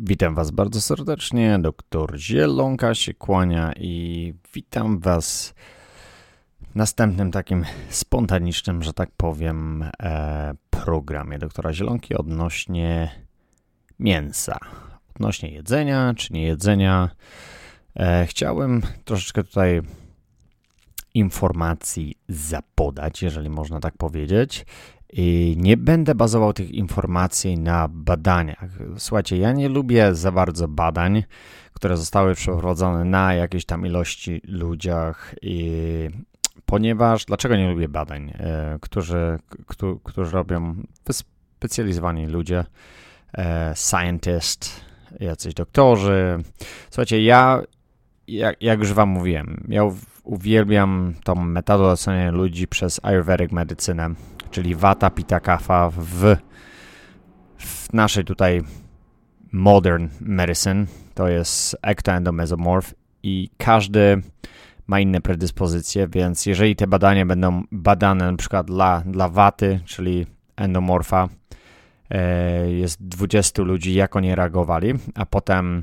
Witam Was bardzo serdecznie. Doktor Zielonka się kłania i witam Was w następnym takim spontanicznym, że tak powiem, e, programie doktora Zielonki odnośnie mięsa, odnośnie jedzenia czy nie jedzenia. E, chciałem troszeczkę tutaj informacji zapodać, jeżeli można tak powiedzieć. I nie będę bazował tych informacji na badaniach. Słuchajcie, ja nie lubię za bardzo badań, które zostały przeprowadzone na jakiejś tam ilości ludziach i ponieważ, dlaczego nie lubię badań, e, którzy, którzy robią wyspecjalizowani ludzie, e, scientist, jacyś doktorzy. Słuchajcie, ja, jak, jak już wam mówiłem, ja uwielbiam tą metodę oceniania ludzi przez Ayurvedic medycynę czyli Vata Pitta Kapha w, w naszej tutaj modern medicine, to jest ectoendomesomorph i każdy ma inne predyspozycje, więc jeżeli te badania będą badane na przykład dla, dla waty, czyli endomorfa, e, jest 20 ludzi, jak oni reagowali, a potem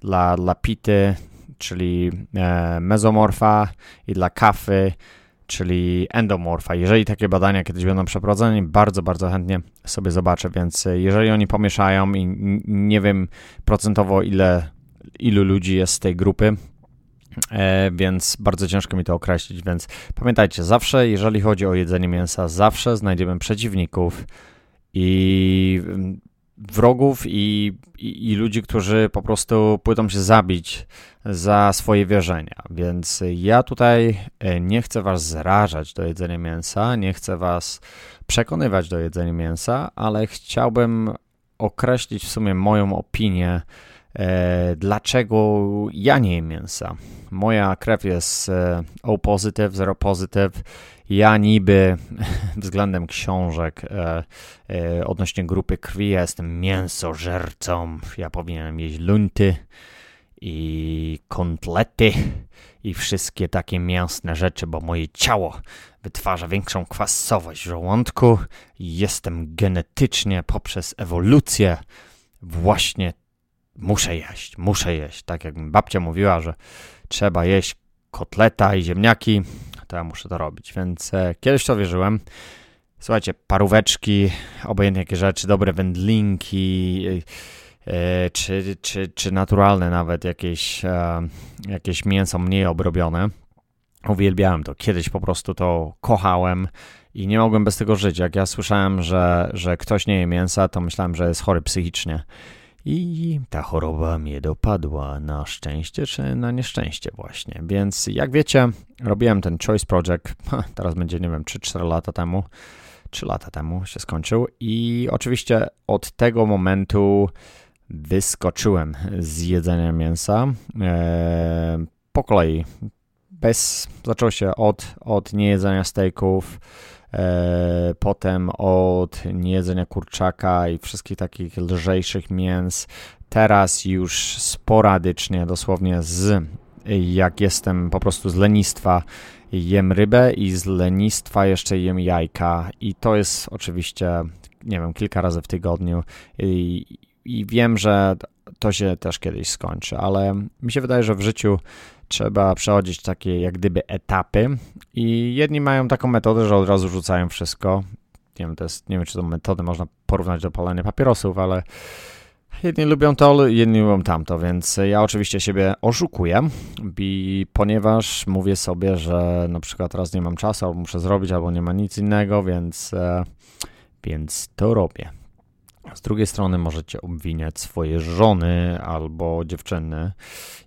dla, dla pity, czyli e, mezomorfa i dla kafy czyli endomorfa. Jeżeli takie badania kiedyś będą przeprowadzone, bardzo, bardzo chętnie sobie zobaczę, więc e, jeżeli oni pomieszają i nie wiem procentowo ile, ilu ludzi jest z tej grupy, E, więc bardzo ciężko mi to określić. Więc pamiętajcie, zawsze, jeżeli chodzi o jedzenie mięsa, zawsze znajdziemy przeciwników i wrogów i, i, i, ludzi, którzy po prostu pójdą się zabić za swoje wierzenia. Więc ja tutaj e, nie chcę was zrażać do jedzenia mięsa, nie chcę was przekonywać do jedzenia mięsa, ale chciałbym określić w sumie moją opinię, dlaczego ja nie jem mięsa. Moja krew jest e, O positive, zero positive ja niby względem książek e, e, odnośnie grupy krwi ja jestem mięsożercą. Ja powinienem jeść lunty i kontlety i wszystkie takie mięsne rzeczy, bo moje ciało wytwarza większą kwasowość żołądku jestem genetycznie poprzez ewolucję właśnie muszę jeść, muszę jeść. Tak jak babcia mówiła, że trzeba jeść kotleta i ziemniaki, to ja muszę to robić. Więc e, kiedyś to wierzyłem. Słuchajcie, paróweczki, obojętnie jakie rzeczy, dobre wędlinki, e, czy, czy, czy naturalne nawet jakieś, e, jakieś mięso mniej obrobione. Uwielbiałem to. Kiedyś po prostu to kochałem i nie mogłem bez tego żyć. Jak ja słyszałem, że, że ktoś nie je mięsa, to myślałem, że jest chory psychicznie. I ta choroba mnie dopadła na szczęście czy na nieszczęście właśnie. Więc jak wiecie, robiłem ten Choice Project, teraz będzie, nie wiem, 3-4 lata temu, 3 lata temu się skończył i oczywiście od tego momentu wyskoczyłem z jedzenia mięsa e, po kolei. Bez, zaczęło się od, od niejedzenia steaków, potem od niejedzenia kurczaka i wszystkich takich lżejszych mięs. Teraz już sporadycznie, dosłownie z jak jestem po prostu z lenistwa, jem rybę i z lenistwa jeszcze jem jajka i to jest oczywiście, nie wiem, kilka razy w tygodniu i, i wiem, że to się też kiedyś skończy, ale mi się wydaje, że w życiu trzeba przechodzić takie jak gdyby etapy i jedni mają taką metodę, że od razu rzucają wszystko. Nie wiem, to jest, nie wiem, czy tą metodę można porównać do palenia papierosów, ale jedni lubią to, jedni lubią tamto, więc ja oczywiście siebie oszukuję, ponieważ mówię sobie, że na przykład raz nie mam czasu, albo muszę zrobić, albo nie ma nic innego, więc, e, więc to robię. Z drugiej strony możecie obwiniać swoje żony albo dziewczyny,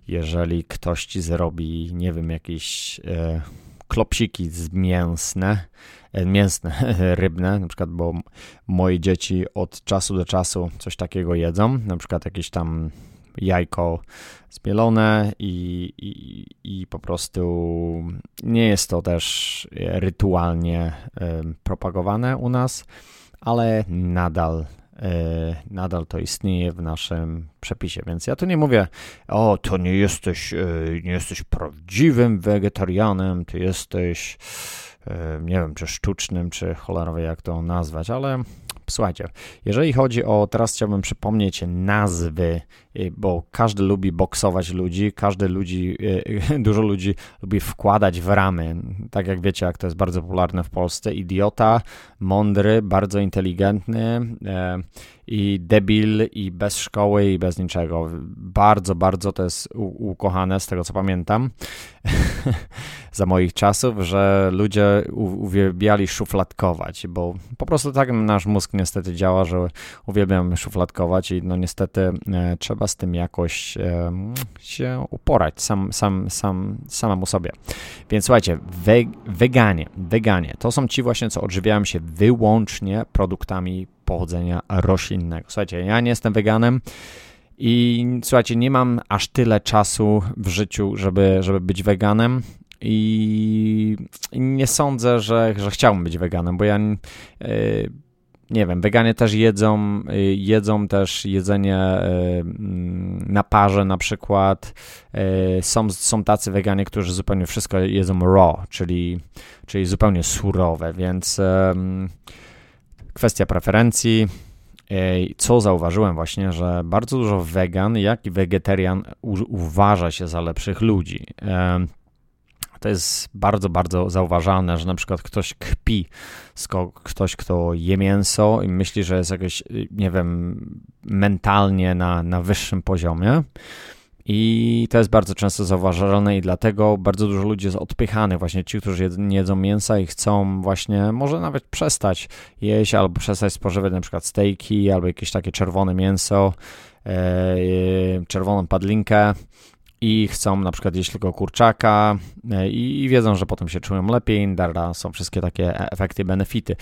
jeżeli ktoś ci zrobi, nie wiem, jakieś e, klopsiki z mięsne, e, mięsne, rybne, na przykład, bo moje dzieci od czasu do czasu coś takiego jedzą, na przykład jakieś tam jajko zmielone i, i, i po prostu nie jest to też rytualnie e, propagowane u nas, ale nadal E, nadal to istnieje w naszym przepisie. Więc ja tu nie mówię, o, to nie jesteś, e, nie jesteś prawdziwym wegetarianem, ty jesteś, e, nie wiem, czy sztucznym, czy cholerawie jak to nazwać, ale Słuchajcie, jeżeli chodzi o, teraz chciałbym przypomnieć nazwy, bo każdy lubi boksować ludzi, każdy ludzi, y, dużo ludzi lubi wkładać w ramy. Tak jak wiecie, jak to jest bardzo popularne w Polsce. Idiota, mądry, bardzo inteligentny e, i debil i bez szkoły i bez niczego. Bardzo, bardzo to jest ukochane z tego co pamiętam za moich czasów, że ludzie uwielbiali szufladkować, bo po prostu tak nasz mózg niestety działa, że uwielbiam szufladkować i no niestety e, trzeba z tym jakoś e, się uporać sam, sam, sam, samemu sobie. Więc słuchajcie, we, weganie, weganie to są ci właśnie, co odżywiają się wyłącznie produktami pochodzenia roślinnego. Słuchajcie, ja nie jestem weganem, i słuchajcie, nie mam aż tyle czasu w życiu, żeby, żeby być weganem. I nie sądzę, że, że chciałbym być weganem, bo ja yy, nie wiem, weganie też jedzą, yy, jedzą też jedzenie yy, na parze na przykład. Są, są tacy weganie, którzy zupełnie wszystko jedzą raw, czyli, czyli zupełnie surowe, więc kwestia preferencji co zauważyłem właśnie, że bardzo dużo wegan, jak i wegetarian uważa się za lepszych ludzi. To jest bardzo, bardzo zauważalne, że na przykład ktoś kpi, ktoś, kto je mięso i myśli, że jest jakoś, nie wiem, mentalnie na, na wyższym poziomie. I to jest bardzo często zauważalne i dlatego bardzo dużo ludzi jest odpychanych, właśnie ci, którzy nie jedzą mięsa i chcą właśnie może nawet przestać jeść albo przestać spożywać na przykład stejki albo jakieś takie czerwone mięso, e, czerwoną padlinkę i chcą na przykład jeść tylko kurczaka e, i, wiedzą, że potem się czują lepiej, darda, są wszystkie takie e, efekty, benefity.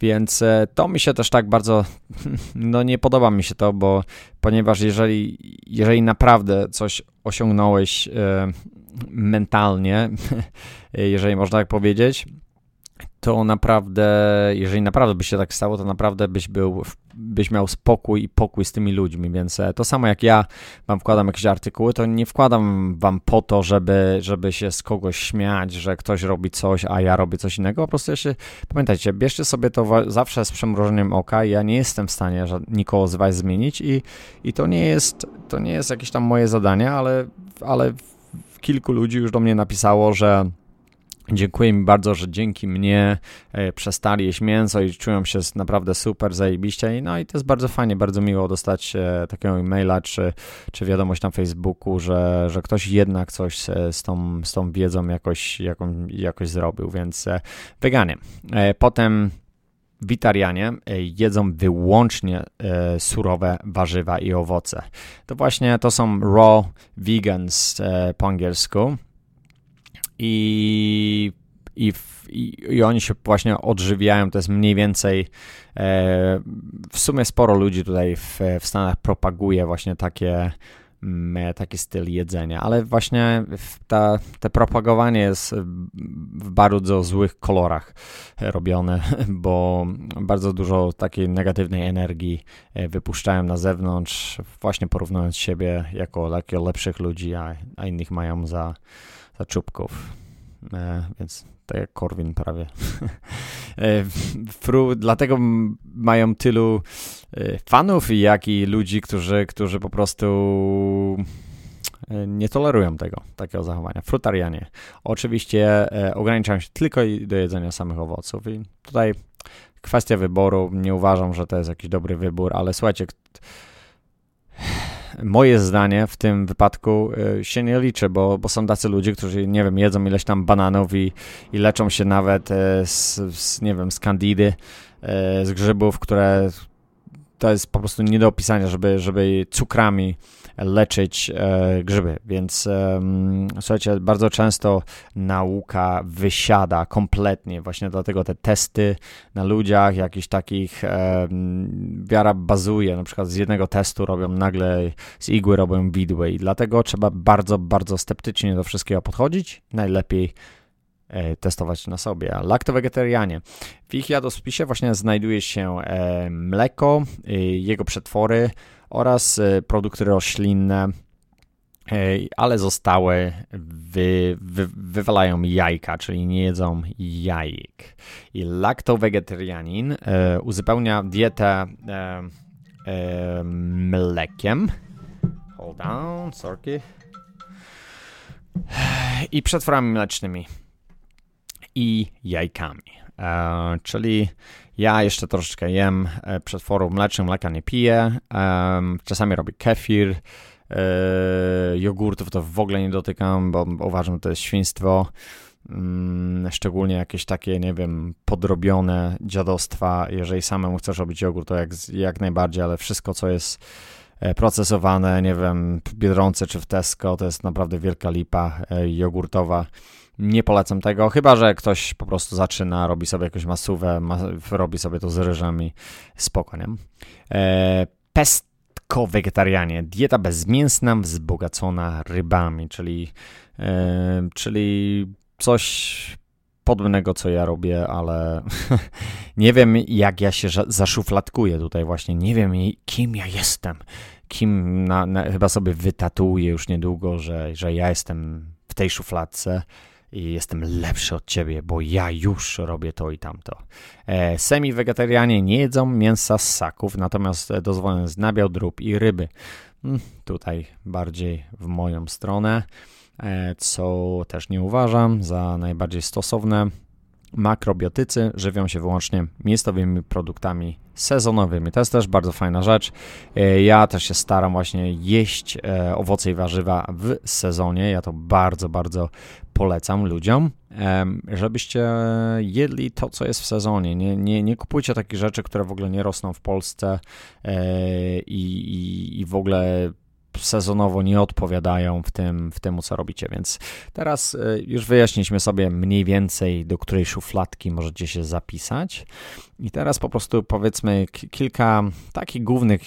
Więc e, to mi się też tak bardzo, no nie podoba mi się to, bo ponieważ jeżeli, jeżeli naprawdę coś osiągnąłeś mentalnie, jeżeli można tak powiedzieć, to naprawdę, jeżeli naprawdę by się tak stało, to naprawdę byś był, byś miał spokój i pokój z tymi ludźmi, więc e, to samo jak ja wam wkładam jakieś artykuły, to nie wkładam wam po to, żeby, żeby się z kogoś śmiać, że ktoś robi coś, a ja robię coś innego, po prostu ja się, pamiętajcie, bierzcie sobie to zawsze z przymrużeniem oka, ja nie jestem w stanie nikogo z was zmienić i, i to nie jest, to nie jest jakieś tam moje zadanie, ale, ale kilku ludzi już do mnie napisało, że Dziękuję mi bardzo, że dzięki mnie e, przestali jeść mięso i czują się naprawdę super, zajebiście. No i to jest bardzo fajnie, bardzo miło dostać e, takiego e-maila czy, czy wiadomość na Facebooku, że, że ktoś jednak coś z tą, z tą wiedzą jakoś, jaką, jakoś zrobił, więc e, weganie. Potem witarianie jedzą wyłącznie surowe warzywa i owoce. To właśnie to są raw vegans po angielsku i, i, i, oni się właśnie odżywiają. To jest mniej więcej e, w sumie sporo ludzi tutaj w, w Stanach propaguje właśnie takie mm, taki styl jedzenia, ale właśnie ta, te propagowanie jest w bardzo złych kolorach robione, bo bardzo dużo takiej negatywnej energii e, wypuszczają na zewnątrz, właśnie porównując siebie jako, jako lepszych ludzi, a, a innych mają za, za czubków. E, więc tak jak Korwin prawie. e, fru, dlatego mają tylu e, fanów, jak i ludzi, którzy, którzy po prostu e, nie tolerują tego, takiego zachowania. Frutarianie. Oczywiście ograniczają się tylko do jedzenia samych owoców i tutaj kwestia wyboru, nie uważam, że to jest jakiś dobry wybór, ale słuchajcie, moje zdanie w tym wypadku e, się nie liczy, bo, bo są tacy ludzie, którzy, nie wiem, jedzą ileś tam bananów i, i leczą się nawet e, z, z nie wiem, z kandidy, e, z grzybów, które to jest po prostu nie do opisania, żeby, żeby cukrami leczyć e, grzyby. Więc e, słuchajcie, bardzo często nauka wysiada kompletnie. Właśnie dlatego te testy na ludziach, jakichś takich e, wiara bazuje. Na przykład z jednego testu robią nagle, z igły robią widły i dlatego trzeba bardzo, bardzo sceptycznie do wszystkiego podchodzić. Najlepiej testować na sobie. Laktowegetarianie. W ich jadłospisie właśnie znajduje się e, mleko, e, jego przetwory oraz produkty roślinne, ale zostały wy, wy, wywalają jajka, czyli nie jedzą jajek. I laktowegetarianin e, uzupełnia dietę e, e, mlekiem. Hold on, sorry. I przetworami mlecznymi. I jajkami. E, czyli ja jeszcze troszeczkę jem e, przetworu mlecznych, mleka nie piję. E, czasami robię kefir E, jogurtów to w ogóle nie dotykam, bo uważam, że to jest świństwo. Mm, szczególnie jakieś takie, nie wiem, podrobione dziadostwa. Jeżeli samemu chcesz robić jogurt, to jak, jak najbardziej, ale wszystko, co jest procesowane, nie wiem, w Biedronce czy w Tesco, to jest naprawdę wielka lipa e, jogurtowa. Nie polecam tego, chyba że ktoś po prostu zaczyna, robi sobie jakąś masówę, ma, robi sobie to z ryżem i spoko, nie? E, pest ko-wegetarianie. Dieta bezmięsna, wzbogacona rybami, czyli, yy, czyli coś podobnego, co ja robię, ale nie wiem, jak ja się zaszufladkuję tutaj właśnie. Nie wiem, kim ja jestem. Kim na, na, chyba sobie wytatuję już niedługo, że, że ja jestem w tej szufladce i jestem lepszy od ciebie, bo ja już robię to i tamto. E, Semi-wegetarianie nie jedzą mięsa z ssaków, natomiast dozwolone jest nabiał, drób i ryby. Hmm, tutaj bardziej w moją stronę, e, co też nie uważam za najbardziej stosowne. Makrobiotycy żywią się wyłącznie miejscowymi produktami sezonowymi. To jest też bardzo fajna rzecz. E, ja też się staram właśnie jeść e, owoce i warzywa w sezonie. Ja to bardzo, bardzo polecam ludziom, żebyście jedli to, co jest w sezonie. Nie, nie, nie kupujcie takich rzeczy, które w ogóle nie rosną w Polsce e, i, i, i w ogóle sezonowo nie odpowiadają w tym, w tym, co robicie. Więc teraz e, już wyjaśniliśmy sobie mniej więcej, do której szufladki możecie się zapisać. I teraz po prostu powiedzmy kilka takich głównych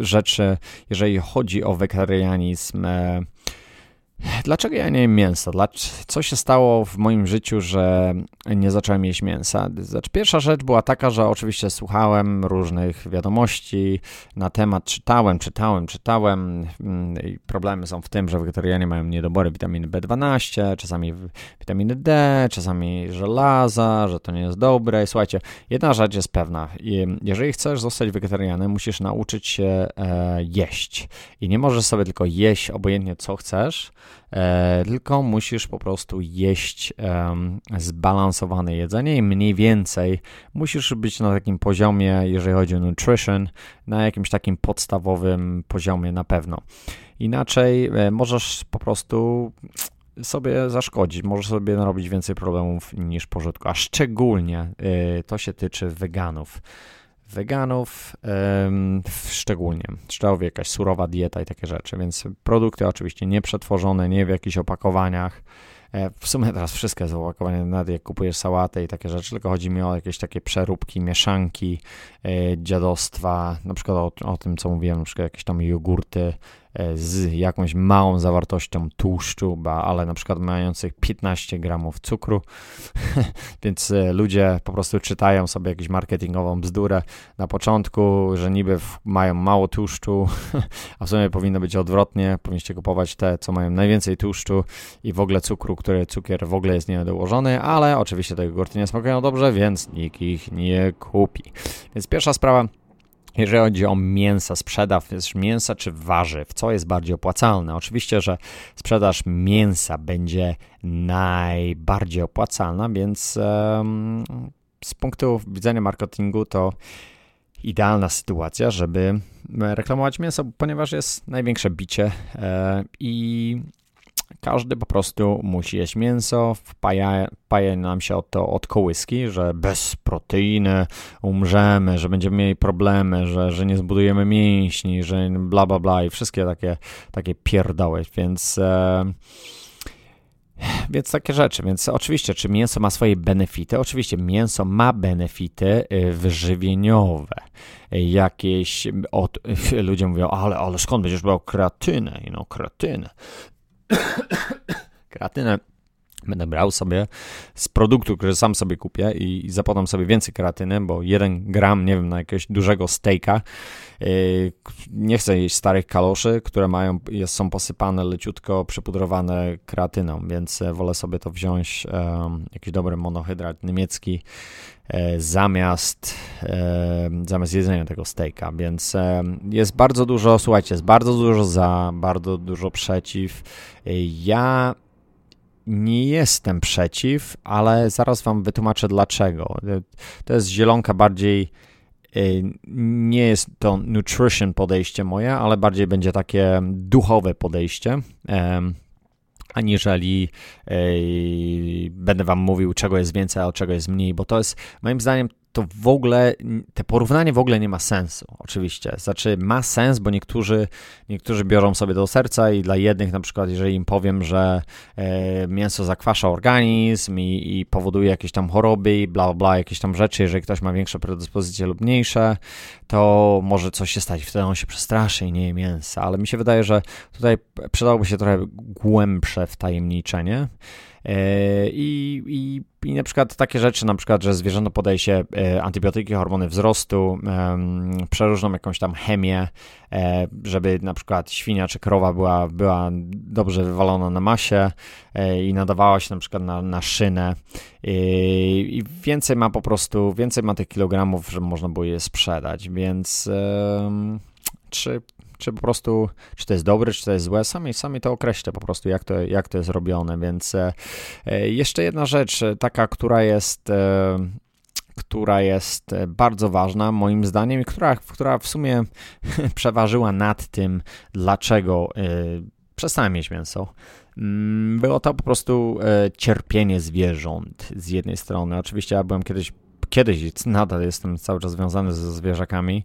rzeczy, jeżeli chodzi o wegetarianizm e, Dlaczego ja nie jem mięsa? Co się stało w moim życiu, że nie zacząłem jeść mięsa? Znaczy, pierwsza rzecz była taka, że oczywiście słuchałem różnych wiadomości na temat, czytałem, czytałem, czytałem. Mm, problemy są w tym, że wegetarianie mają niedobory witaminy B12, czasami witaminy D, czasami żelaza, że to nie jest dobre. I słuchajcie, jedna rzecz jest pewna. Jeżeli chcesz zostać wegetarianem, musisz nauczyć się e, jeść. I nie możesz sobie tylko jeść obojętnie co chcesz, tylko musisz po prostu jeść zbalansowane jedzenie i mniej więcej musisz być na takim poziomie, jeżeli chodzi o nutrition, na jakimś takim podstawowym poziomie na pewno. Inaczej e, możesz po prostu sobie zaszkodzić, możesz sobie narobić więcej problemów niż pożytku, a szczególnie e, to się tyczy weganów weganów szczególnie. Trzeba jakaś surowa dieta i takie rzeczy, więc produkty oczywiście nieprzetworzone, nie w jakichś opakowaniach. E, w sumie teraz wszystko jest opakowane, nawet jak kupujesz sałatę i takie rzeczy, tylko chodzi mi o jakieś takie przeróbki, mieszanki, e, dziadostwa, na przykład o, o tym, co mówiłem, na przykład jakieś tam jogurty, z jakąś małą zawartością tłuszczu, ale na przykład mających 15 gramów cukru, więc e, ludzie po prostu czytają sobie jakąś marketingową bzdurę na początku, że niby mają mało tłuszczu, a w sumie powinno być odwrotnie, powinniście kupować te, co mają najwięcej tłuszczu i w ogóle cukru, który cukier w ogóle jest niedołożony, ale oczywiście te jogurty nie smakują dobrze, więc nikt ich nie kupi. Więc pierwsza sprawa, jeżeli chodzi o mięsa, sprzedaż mięsa czy warzyw, co jest bardziej opłacalne? Oczywiście, że sprzedaż mięsa będzie najbardziej opłacalna, więc z punktu widzenia marketingu to idealna sytuacja, żeby reklamować mięso, ponieważ jest największe bicie e, i każdy po prostu musi jeść mięso, wpaja, nam się od to od kołyski, że bez proteiny umrzemy, że będziemy mieli problemy, że, że nie zbudujemy mięśni, że bla bla bla i wszystkie takie, takie pierdoły, więc... E, więc takie rzeczy. Więc oczywiście, czy mięso ma swoje benefity? Oczywiście, mięso ma benefity y, wyżywieniowe. Jakieś, od, ludzie mówią, ale, ale skąd będziesz brał kreatynę? You know, kreatynę. Kreatynę Będę brał sobie z produktu, który sam sobie kupię i, i zapodam sobie więcej kreatyny, bo jeden gram, nie wiem, na jakiegoś dużego steaka. Yy, nie chcę jeść starych kaloszy, które mają, jest, są posypane leciutko przypudrowane kreatyną, więc e, wolę sobie to wziąć, um, jakiś dobry monohydrat niemiecki e, zamiast, e, zamiast jedzenia tego steaka, więc jest bardzo dużo, słuchajcie, jest bardzo dużo za, bardzo dużo przeciw. Ja nie jestem przeciw, ale zaraz Wam wytłumaczę dlaczego. To jest zielonka bardziej. Y, nie jest to nutrition podejście moje, ale bardziej będzie takie duchowe podejście aniżeli będę wam mówił, czego jest więcej, a czego jest mniej, bo to jest moim zdaniem to w ogóle, te porównanie w ogóle nie ma sensu, oczywiście. Znaczy ma sens, bo niektórzy, niektórzy biorą sobie do serca i dla jednych na przykład, jeżeli im powiem, że e, mięso zakwasza organizm i, i, powoduje jakieś tam choroby i bla, bla, jakieś tam rzeczy, jeżeli ktoś ma większe predyspozycje lub mniejsze, to może coś się stać, wtedy on się przestraszy i nie je mięsa, ale mi się wydaje, że tutaj przydałoby się trochę głębsze wtajemniczenie. E, I, i, I na przykład takie rzeczy, na przykład, że zwierzęta podaje się e, antybiotyki, hormony wzrostu, przeróżną jakąś tam chemię, e, żeby na przykład świnia czy krowa była, była dobrze wywalona na masie i nadawała się na przykład na, na szynę. I więcej ma po prostu, więcej ma tych kilogramów, żeby można było je sprzedać, więc czy czy po prostu, czy to jest dobre, czy to jest złe, sami, sami to określę po prostu, jak to, jak to jest robione, więc e, e, jeszcze jedna rzecz, e, taka, która jest która jest bardzo ważna moim zdaniem i która, która w sumie przeważyła nad tym, dlaczego przestałem mieć mięso. Mm, było to po prostu cierpienie zwierząt z jednej strony. Oczywiście ja byłem kiedyś, kiedyś nadal jestem cały czas związany ze zwierzakami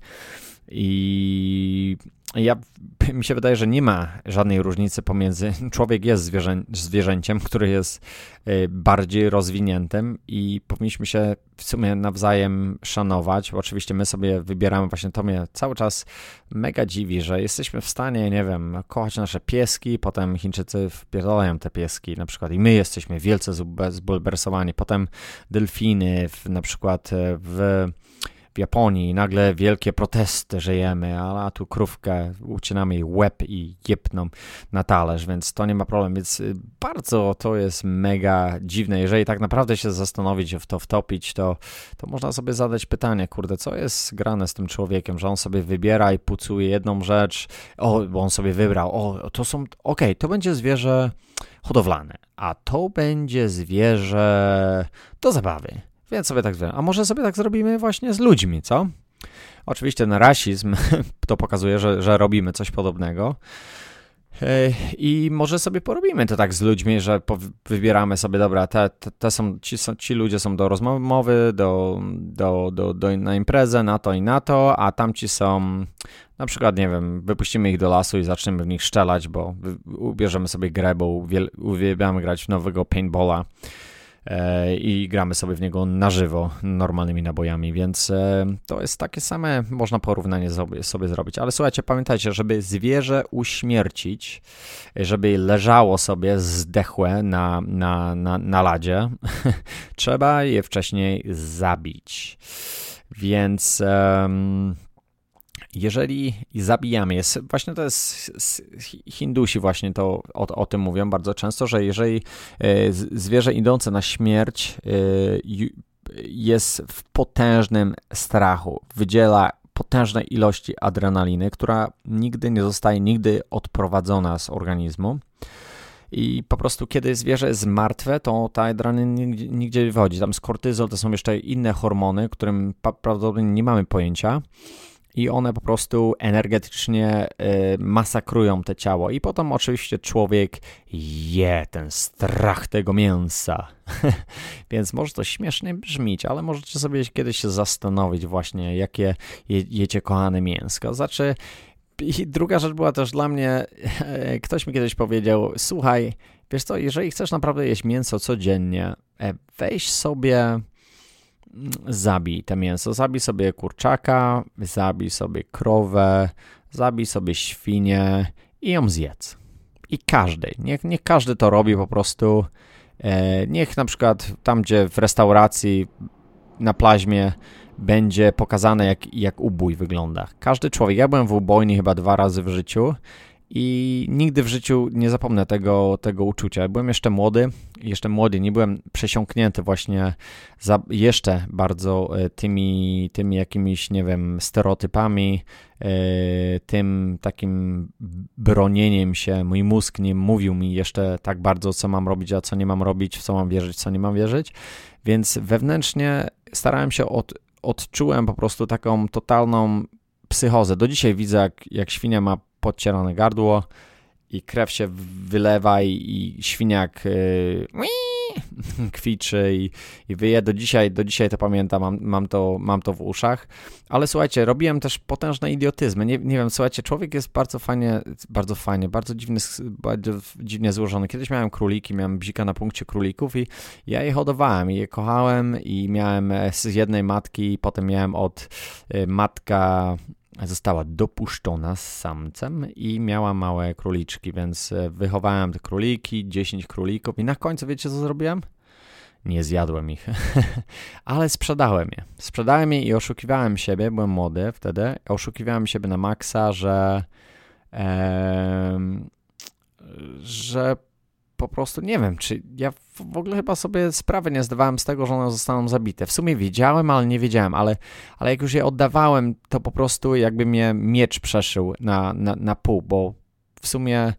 i ja, mi się wydaje, że nie ma żadnej różnicy pomiędzy. Człowiek jest zwierzę, zwierzęciem, który jest y, bardziej rozwiniętym i powinniśmy się w sumie nawzajem szanować. Oczywiście my sobie wybieramy, właśnie to mnie cały czas mega dziwi, że jesteśmy w stanie, nie wiem, kochać nasze pieski, potem Chińczycy wpierdolają te pieski na przykład i my jesteśmy wielce zbulwersowani, potem delfiny w, na przykład e, w w Japonii nagle wielkie protesty, żyjemy, a tu krówkę ucinamy jej łeb i jepną na talerz, więc to nie ma problemu, więc y, bardzo to jest mega dziwne. Jeżeli tak naprawdę się zastanowić, w to wtopić, to, to można sobie zadać pytanie, kurde, co jest grane z tym człowiekiem, że on sobie wybiera i pucuje jedną rzecz, o, bo on sobie wybrał, o, to są, okej, okay, to będzie zwierzę hodowlane, a to będzie zwierzę do zabawy. Więc sobie tak zrobimy. A może sobie tak zrobimy właśnie z ludźmi, co? Oczywiście ten rasizm to pokazuje, że, że robimy coś podobnego. I może sobie porobimy to tak z ludźmi, że wybieramy sobie, dobra, te, te, są, ci, są, ci ludzie są do rozmowy, do, do, do, do, na imprezę, na to i na to, a tamci są, na przykład, nie wiem, wypuścimy ich do lasu i zaczniemy w nich szczelać, bo ubierzemy sobie grę, bo uwielbiamy grać w nowego paintballa i gramy sobie w niego na żywo, normalnymi nabojami, więc e, to jest takie same, można porównanie sobie, sobie zrobić. Ale słuchajcie, pamiętajcie, żeby zwierzę uśmiercić, żeby leżało sobie zdechłe na, na, na, na ladzie, trzeba je wcześniej zabić. Więc. Um, jeżeli zabijamy, jest, właśnie to jest, Hindusi właśnie to o, o tym mówią bardzo często, że jeżeli e, zwierzę idące na śmierć e, jest w potężnym strachu, wydziela potężne ilości adrenaliny, która nigdy nie zostaje nigdy odprowadzona z organizmu. I po prostu, kiedy zwierzę jest martwe, to ta adrenalina nigdzie nie wychodzi. Tam z kortyzol to są jeszcze inne hormony, którym prawdopodobnie nie mamy pojęcia i one po prostu energetycznie y, masakrują te ciało. I potem oczywiście człowiek je ten strach tego mięsa. Więc może to śmiesznie brzmieć, ale możecie sobie kiedyś się zastanowić właśnie, jakie je, jecie kochane mięsko. Znaczy, i druga rzecz była też dla mnie, ktoś mi kiedyś powiedział, słuchaj, wiesz co, jeżeli chcesz naprawdę jeść mięso codziennie, e, weź sobie zabij te mięso. Zabij sobie kurczaka, zabij sobie krowę, zabij sobie świnię i ją zjedz. I każdy, niech, niech każdy to robi po prostu. E, niech na przykład tam, gdzie w restauracji na plaźmie będzie pokazane, jak, jak ubój wygląda. Każdy człowiek, ja byłem w ubojni chyba dwa razy w życiu i nigdy w życiu nie zapomnę tego, tego uczucia. Byłem jeszcze młody, jeszcze młody, nie byłem przesiąknięty właśnie za, jeszcze bardzo e, tymi, tymi jakimiś, nie wiem, stereotypami, e, tym takim bronieniem się. Mój mózg nie mówił mi jeszcze tak bardzo, co mam robić, a co nie mam robić, w co mam wierzyć, co nie mam wierzyć, więc wewnętrznie starałem się od, odczułem po prostu taką totalną psychozę. Do dzisiaj widzę, jak, jak świnia ma podcierane gardło i krew się wylewa i, i świniak yy, kwiczy i, i wyje. Do dzisiaj, do dzisiaj to pamiętam, mam, mam, to, mam to w uszach. Ale słuchajcie, robiłem też potężne idiotyzmy. Nie, nie wiem, słuchajcie, człowiek jest bardzo fajnie, bardzo fajnie, bardzo, dziwny, bardzo dziwnie złożony. Kiedyś miałem króliki, miałem bzika na punkcie królików i ja je hodowałem i je kochałem i miałem z jednej matki, potem miałem od y, matka została dopuszczona z samcem i miała małe króliczki, więc e, wychowałem te króliki, 10 królików i na końcu wiecie co zrobiłem? Nie zjadłem ich, ale sprzedałem je. Sprzedałem je i oszukiwałem siebie, byłem młody wtedy, oszukiwałem siebie na maksa, że że po prostu nie wiem, czy ja w ogóle chyba sobie sprawy nie zdawałem z tego, że one zostaną zabite. W sumie wiedziałem, ale nie wiedziałem, ale, ale jak już je oddawałem, to po prostu jakby mnie miecz przeszył na, na, na pół, bo w sumie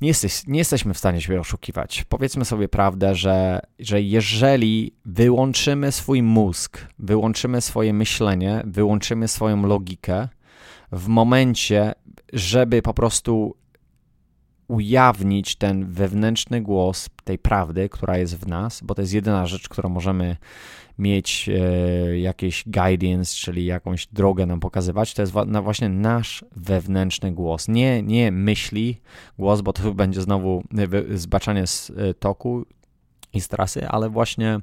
nie, jesteś, nie jesteśmy w stanie się oszukiwać. Powiedzmy sobie prawdę, że, że jeżeli wyłączymy swój mózg, wyłączymy swoje myślenie, wyłączymy swoją logikę, w momencie, żeby po prostu ujawnić ten wewnętrzny głos tej prawdy, która jest w nas, bo to jest jedyna rzecz, którą możemy mieć e, jakieś guidance, czyli jakąś drogę nam pokazywać, to jest wa- właśnie nasz wewnętrzny głos. Nie, nie myśli głos, bo to będzie znowu zbaczanie z e, toku i z trasy, ale właśnie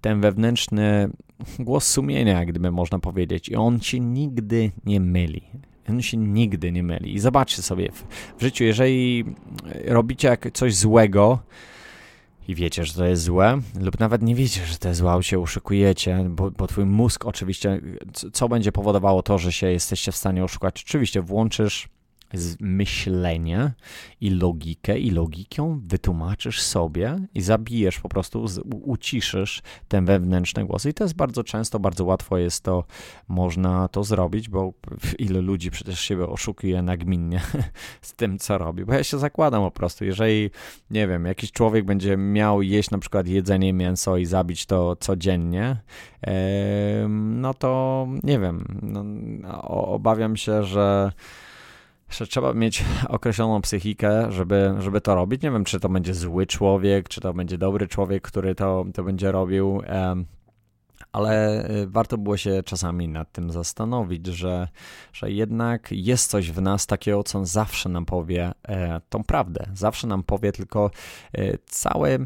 ten wewnętrzny głos sumienia, gdyby można powiedzieć. I on się nigdy nie myli. On się nigdy nie myli. I zobaczcie sobie w, życiu, jeżeli robicie coś złego i wiecie, że to jest złe, lub nawet nie wiecie, że to jest złe, się uszykujecie, bo, bo twój mózg oczywiście, co będzie powodowało to, że się jesteście w stanie oszukać? Oczywiście włączysz myślenie i logikę i logiką wytłumaczysz sobie i zabijesz po prostu, uciszysz ten wewnętrzny głos. I to jest bardzo często, bardzo łatwo jest to, można to zrobić, bo ile ludzi przecież siebie oszukuje nagminnie z tym, co robi. Bo ja się zakładam po prostu, jeżeli, nie wiem, jakiś człowiek będzie miał jeść na przykład jedzenie mięso i zabić to codziennie, no to nie wiem, no, obawiam się, że że trzeba mieć określoną psychikę, żeby, żeby to robić. Nie wiem, czy to będzie zły człowiek, czy to będzie dobry człowiek, który to, to będzie robił, ale y, warto było się czasami nad tym zastanowić, że, że jednak jest coś w nas takiego, co zawsze nam powie e, tą prawdę. Zawsze nam powie tylko e, całe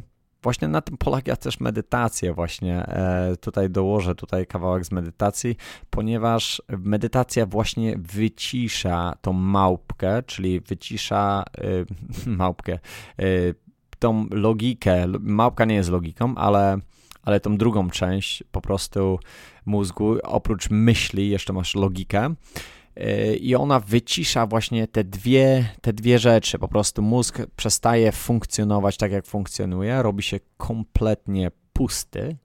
Właśnie na tym polega też medytacja właśnie. E, tutaj dołożę tutaj kawałek z medytacji, ponieważ medytacja właśnie wycisza tą małpkę, czyli wycisza e, małpkę, e, tą logikę. Małpka nie jest logiką, ale ale tą drugą część po prostu mózgu, oprócz myśli, jeszcze masz logikę i ona wycisza właśnie te dwie, te dwie rzeczy. Po prostu mózg przestaje funkcjonować tak, jak funkcjonuje, robi się kompletnie pusty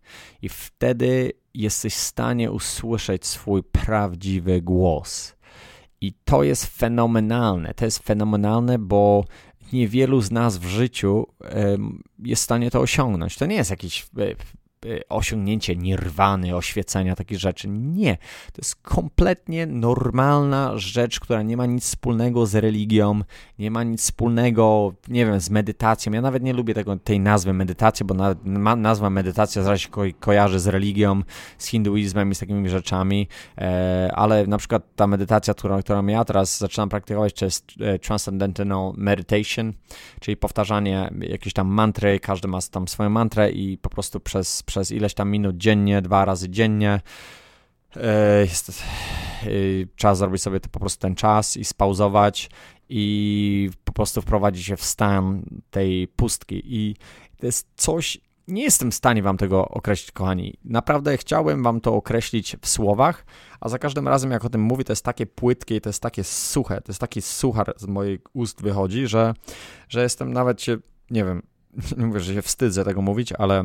i wtedy jesteś w stanie usłyszeć swój prawdziwy głos. I to jest fenomenalne. To jest fenomenalne, bo niewielu z nas w życiu jest w stanie to osiągnąć. To nie jest jakiś e, Y, osiągnięcie nirwany, oświecenia, takich rzeczy. Nie. To jest kompletnie normalna rzecz, która nie ma nic wspólnego z religią, nie ma nic wspólnego, nie wiem, z medytacją. Ja nawet nie lubię tego, tej nazwy medytacja, bo na, nazwa medytacja zaraz się ko kojarzy z religią, z hinduizmem i z takimi rzeczami, e, ale na przykład ta medytacja, którą, którą ja teraz zaczynam praktykować, to jest e, Transcendental Meditation, czyli powtarzanie jakiejś tam mantry, każdy ma tam swoją mantrę i po prostu przez przez ileś tam minut dziennie, dwa razy dziennie. E, jest, e, trzeba zrobić sobie to po prostu ten czas i spauzować i po prostu wprowadzi się w stan tej pustki. I to jest coś, nie jestem w stanie wam tego określić, kochani. Naprawdę chciałem wam to określić w słowach, a za każdym razem, jak o tym mówię, to jest takie płytkie i to jest takie suche, to jest taki suchar z moich ust wychodzi, że, że jestem nawet się, nie wiem, nie mówię, że się wstydzę tego mówić, ale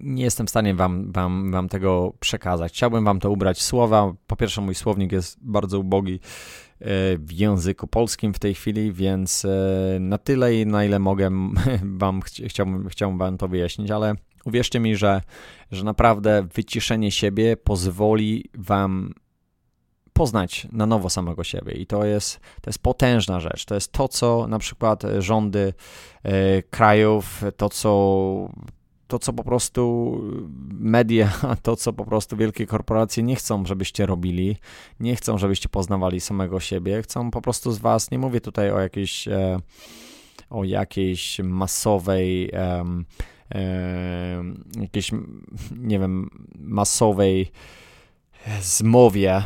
nie jestem w stanie wam, wam, wam tego przekazać. Chciałbym wam to ubrać słowa. Po pierwsze, mój słownik jest bardzo ubogi e, w języku polskim w tej chwili, więc e, na tyle, na ile mogę, wam chciałbym, chciałbym wam to wyjaśnić, ale uwierzcie mi, że, że naprawdę wyciszenie siebie pozwoli wam poznać na nowo samego siebie i to jest, to jest potężna rzecz. To jest to, co na przykład rządy e, krajów, to co to, co po prostu media, to, co po prostu wielkie korporacje nie chcą, żebyście robili, nie chcą, żebyście poznawali samego siebie, chcą po prostu z was, nie mówię tutaj o jakiejś, e, o jakiejś masowej, jakiejś, nie wiem, masowej zmowie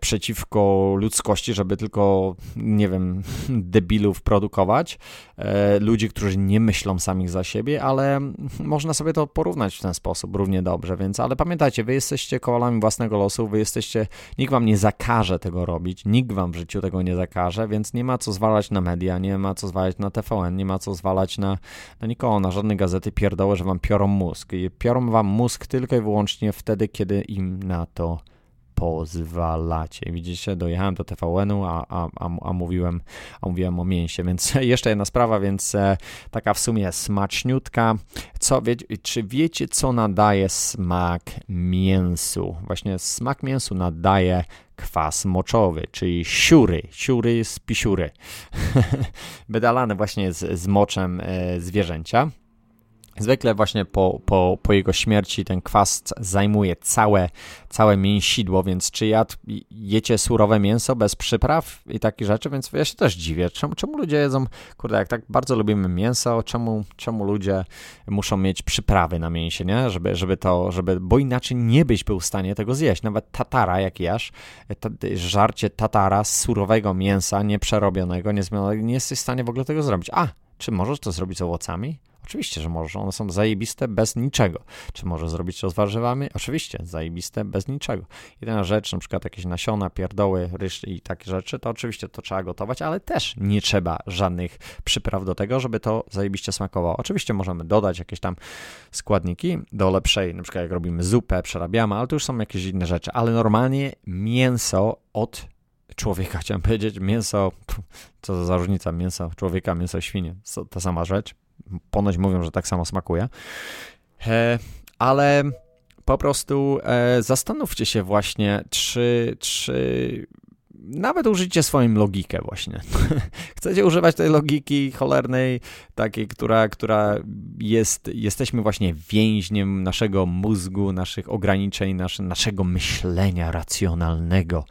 przeciwko ludzkości, żeby tylko, nie wiem, debilów produkować, e, ludzi, którzy nie myślą samych za siebie, ale można sobie to porównać w ten sposób równie dobrze, więc, ale pamiętajcie, wy jesteście kowalami własnego losu, wy jesteście, nikt wam nie zakaże tego robić, nikt wam w życiu tego nie zakaże, więc nie ma co zwalać na media, nie ma co zwalać na TVN, nie ma co zwalać na, na nikogo, na żadne gazety. Pierdoły, że wam piorą mózg i piorą wam mózg tylko i wyłącznie wtedy, kiedy im na to pozwalacie. Widzicie, dojechałem do TVN-u, a, a, a, mówiłem, a mówiłem o mięsie, więc jeszcze jedna sprawa, więc e, taka w sumie smaczniutka. Co, wie, czy wiecie, co nadaje smak mięsu? Właśnie smak mięsu nadaje kwas moczowy, czyli siury, siury z pisiury, wydalane właśnie z, z moczem e, zwierzęcia. Zwykle właśnie po, po, po jego śmierci ten kwas zajmuje całe, całe mięsidło, więc czy jad, jecie surowe mięso bez przypraw i takich rzeczy, więc ja się też dziwię, czemu, czemu ludzie jedzą, kurde, jak tak bardzo lubimy mięso, czemu, czemu ludzie muszą mieć przyprawy na mięsie, nie? Żeby, żeby to, żeby, bo inaczej nie byś był w stanie tego zjeść. Nawet tatara, jak jesz, ta, żarcie tatara z surowego mięsa, nieprzerobionego, niezmienionego, nie jesteś w stanie w ogóle tego zrobić. A, czy możesz to zrobić z owocami? Oczywiście, że może. One są zajebiste bez niczego. Czy może zrobić to z warzywami? Oczywiście, zajebiste bez niczego. Jedyna rzecz, na przykład jakieś nasiona, pierdoły, ryż i takie rzeczy, to oczywiście to trzeba gotować, ale też nie trzeba żadnych przypraw do tego, żeby to zajebiście smakowało. Oczywiście możemy dodać jakieś tam składniki do lepszej, na przykład jak robimy zupę, przerabiamy, ale to już są jakieś inne rzeczy. Ale normalnie mięso od człowieka, chciałem powiedzieć, mięso, co za różnica, mięso człowieka, mięso świnie, ta sama rzecz, ponoć mówią, że tak samo smakuje. E, ale po prostu e, zastanówcie się właśnie, czy, czy nawet użyjcie swoją logikę właśnie. Chcecie używać tej logiki cholernej, takiej, która, która jest, jesteśmy właśnie więźniem naszego mózgu, naszych ograniczeń, nasze, naszego myślenia racjonalnego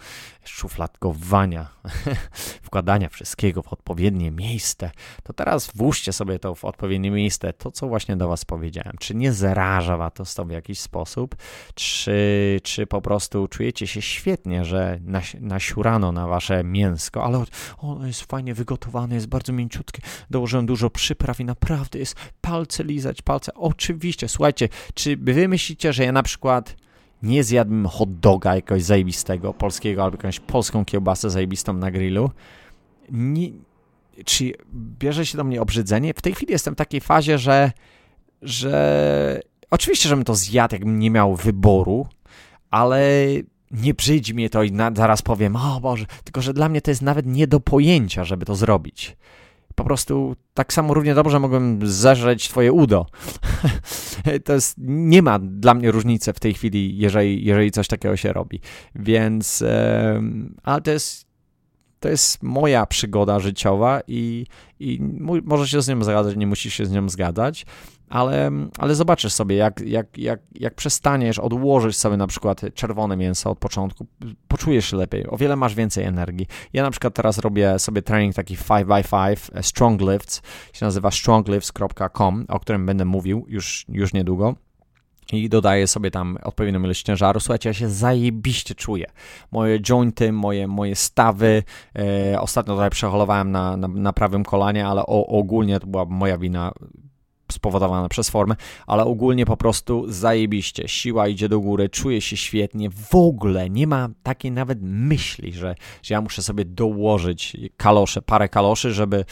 szufladkowania, wkładania wszystkiego w odpowiednie miejsce, to teraz włóżcie sobie to w odpowiednie miejsce, to co właśnie do Was powiedziałem. Czy nie zaraża Was to w jakiś sposób, czy, czy po prostu czujecie się świetnie, że nas, nasiurano na Wasze mięsko, ale ono jest fajnie wygotowane, jest bardzo mięciutkie, dołożyłem dużo przypraw i naprawdę jest palce lizać, palce. Oczywiście, słuchajcie, czy Wy myślicie, że ja na przykład nie zjadłbym hot doga jakiegoś zajebistego, polskiego, albo jakąś polską kiełbasę zajebistą na grillu. Nie, czy bierze się do mnie obrzydzenie? W tej chwili jestem w takiej fazie, że, że oczywiście, żebym to zjadł, jakbym nie miał wyboru, ale nie brzydzi mnie to i na, zaraz powiem, o Boże, tylko że dla mnie to jest nawet nie do pojęcia, żeby to zrobić po prostu tak samo równie dobrze mogłem zeżreć twoje udo. to jest, nie ma dla mnie różnicy w tej chwili, jeżeli, jeżeli coś takiego się robi. Więc, ale to jest, to jest moja przygoda życiowa i, i możesz się z nią zgadzać, nie musisz się z nią zgadzać, ale, ale zobaczysz sobie, jak, jak, jak, jak przestaniesz odłożyć sobie na przykład czerwone mięso od początku, poczujesz się lepiej, o wiele masz więcej energii. Ja na przykład teraz robię sobie trening taki 5x5 e, Strong Lifts, się nazywa stronglifts.com, o którym będę mówił już, już niedługo. i dodaję sobie tam odpowiednią ilość ciężaru. Słuchajcie, ja się zajebiście czuję. Moje jointy, moje, moje stawy, e, ostatnio tutaj przeholowałem na, na, na prawym kolanie, ale o, ogólnie to była moja wina spowodowana przez formę, ale ogólnie po prostu zajebiście. Siła idzie do góry, czuję się świetnie. W ogóle nie ma takiej nawet myśli, że, że ja muszę sobie dołożyć kalosze, parę kaloszy, żeby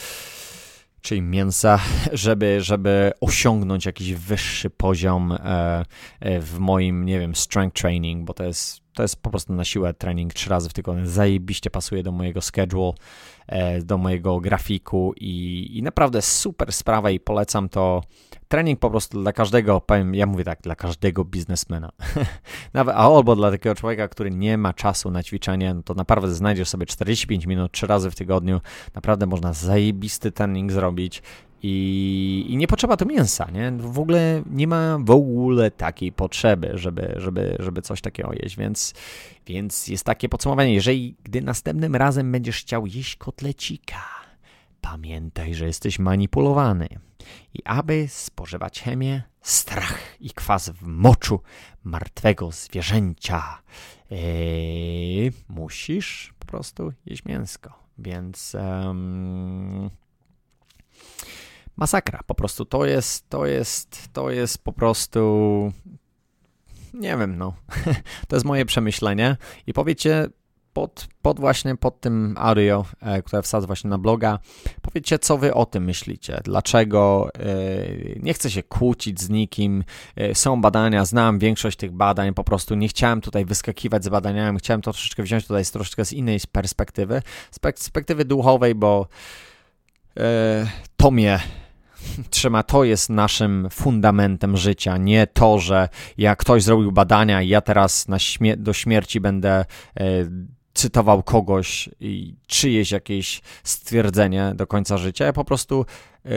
czyli mięsa, żeby, żeby osiągnąć jakiś wyższy poziom e, e, w moim, nie wiem, strength training, bo to jest, to jest po prostu na siłę trening trzy razy w tygodniu. Zajebiście pasuje do mojego schedule, e, do mojego grafiku i, i naprawdę super sprawa i polecam to. Trening po prostu dla każdego, powiem, ja mówię tak, dla każdego biznesmena. Nawet, albo dla takiego człowieka, który nie ma czasu na ćwiczenie, no to naprawdę znajdziesz sobie 45 minut, trzy razy w tygodniu. Naprawdę można zajebisty trening zrobić i, I, nie potrzeba tu mięsa, nie? W ogóle nie ma w ogóle takiej potrzeby, żeby, żeby, żeby coś takiego jeść, więc, więc jest takie podsumowanie. Jeżeli gdy następnym razem będziesz chciał jeść kotlecika, pamiętaj, że jesteś manipulowany. I aby spożywać chemię, strach i kwas w moczu martwego zwierzęcia, yy, musisz po prostu jeść mięsko. Więc... Um, masakra. Po prostu to jest, to jest, to jest po prostu. Nie wiem, no. to jest moje przemyślenie. I powiecie, pod, pod właśnie pod tym audio, e, które wsadzę właśnie na bloga, powiedzcie, co wy o tym myślicie, dlaczego e, nie chcę się kłócić z nikim, e, są badania, znam większość tych badań, po prostu nie chciałem tutaj wyskakiwać z badaniami, chciałem to troszeczkę wziąć tutaj z troszeczkę z innej perspektywy, z perspektywy duchowej, bo to mnie trzyma, to jest naszym fundamentem życia, nie to, że jak ktoś zrobił badania i ja teraz śmier do śmierci będę e, cytował kogoś i czyjeś jakieś stwierdzenie do końca życia. Ja po prostu e,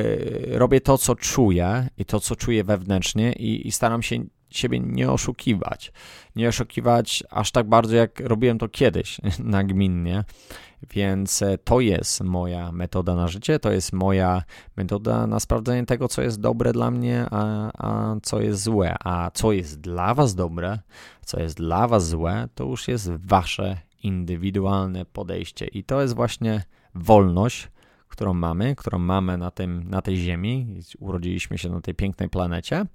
robię to, co czuję i to, co czuję wewnętrznie i, i staram się siebie nie oszukiwać. Nie oszukiwać aż tak bardzo, jak robiłem to kiedyś nagminnie. Więc e, to jest moja metoda na życie, to jest moja metoda na sprawdzenie tego, co jest dobre dla mnie, a, a co jest złe. A co jest dla Was dobre, co jest dla Was złe, to już jest Wasze indywidualne podejście. I to jest właśnie wolność, którą mamy, którą mamy na, tym, na tej Ziemi. Urodziliśmy się na tej pięknej planecie.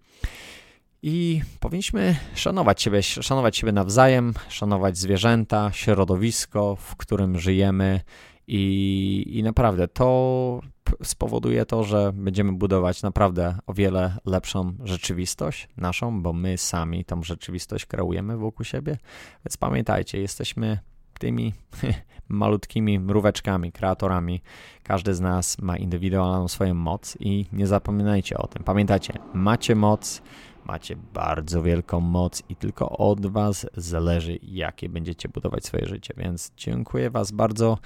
I powinniśmy szanować siebie, szanować siebie nawzajem, szanować zwierzęta, środowisko, w którym żyjemy i, i naprawdę to spowoduje to, że będziemy budować naprawdę o wiele lepszą rzeczywistość naszą, bo my sami tą rzeczywistość kreujemy wokół siebie. Więc pamiętajcie, jesteśmy tymi malutkimi mróweczkami, kreatorami. Każdy z nas ma indywidualną swoją moc i nie zapominajcie o tym. Pamiętajcie, macie moc, Macie bardzo wielką moc i tylko od Was zależy, jakie będziecie budować swoje życie. Więc dziękuję Was bardzo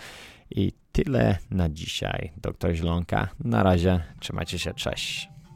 i tyle na dzisiaj. Doktor Źlonka. Na razie, trzymajcie się, cześć.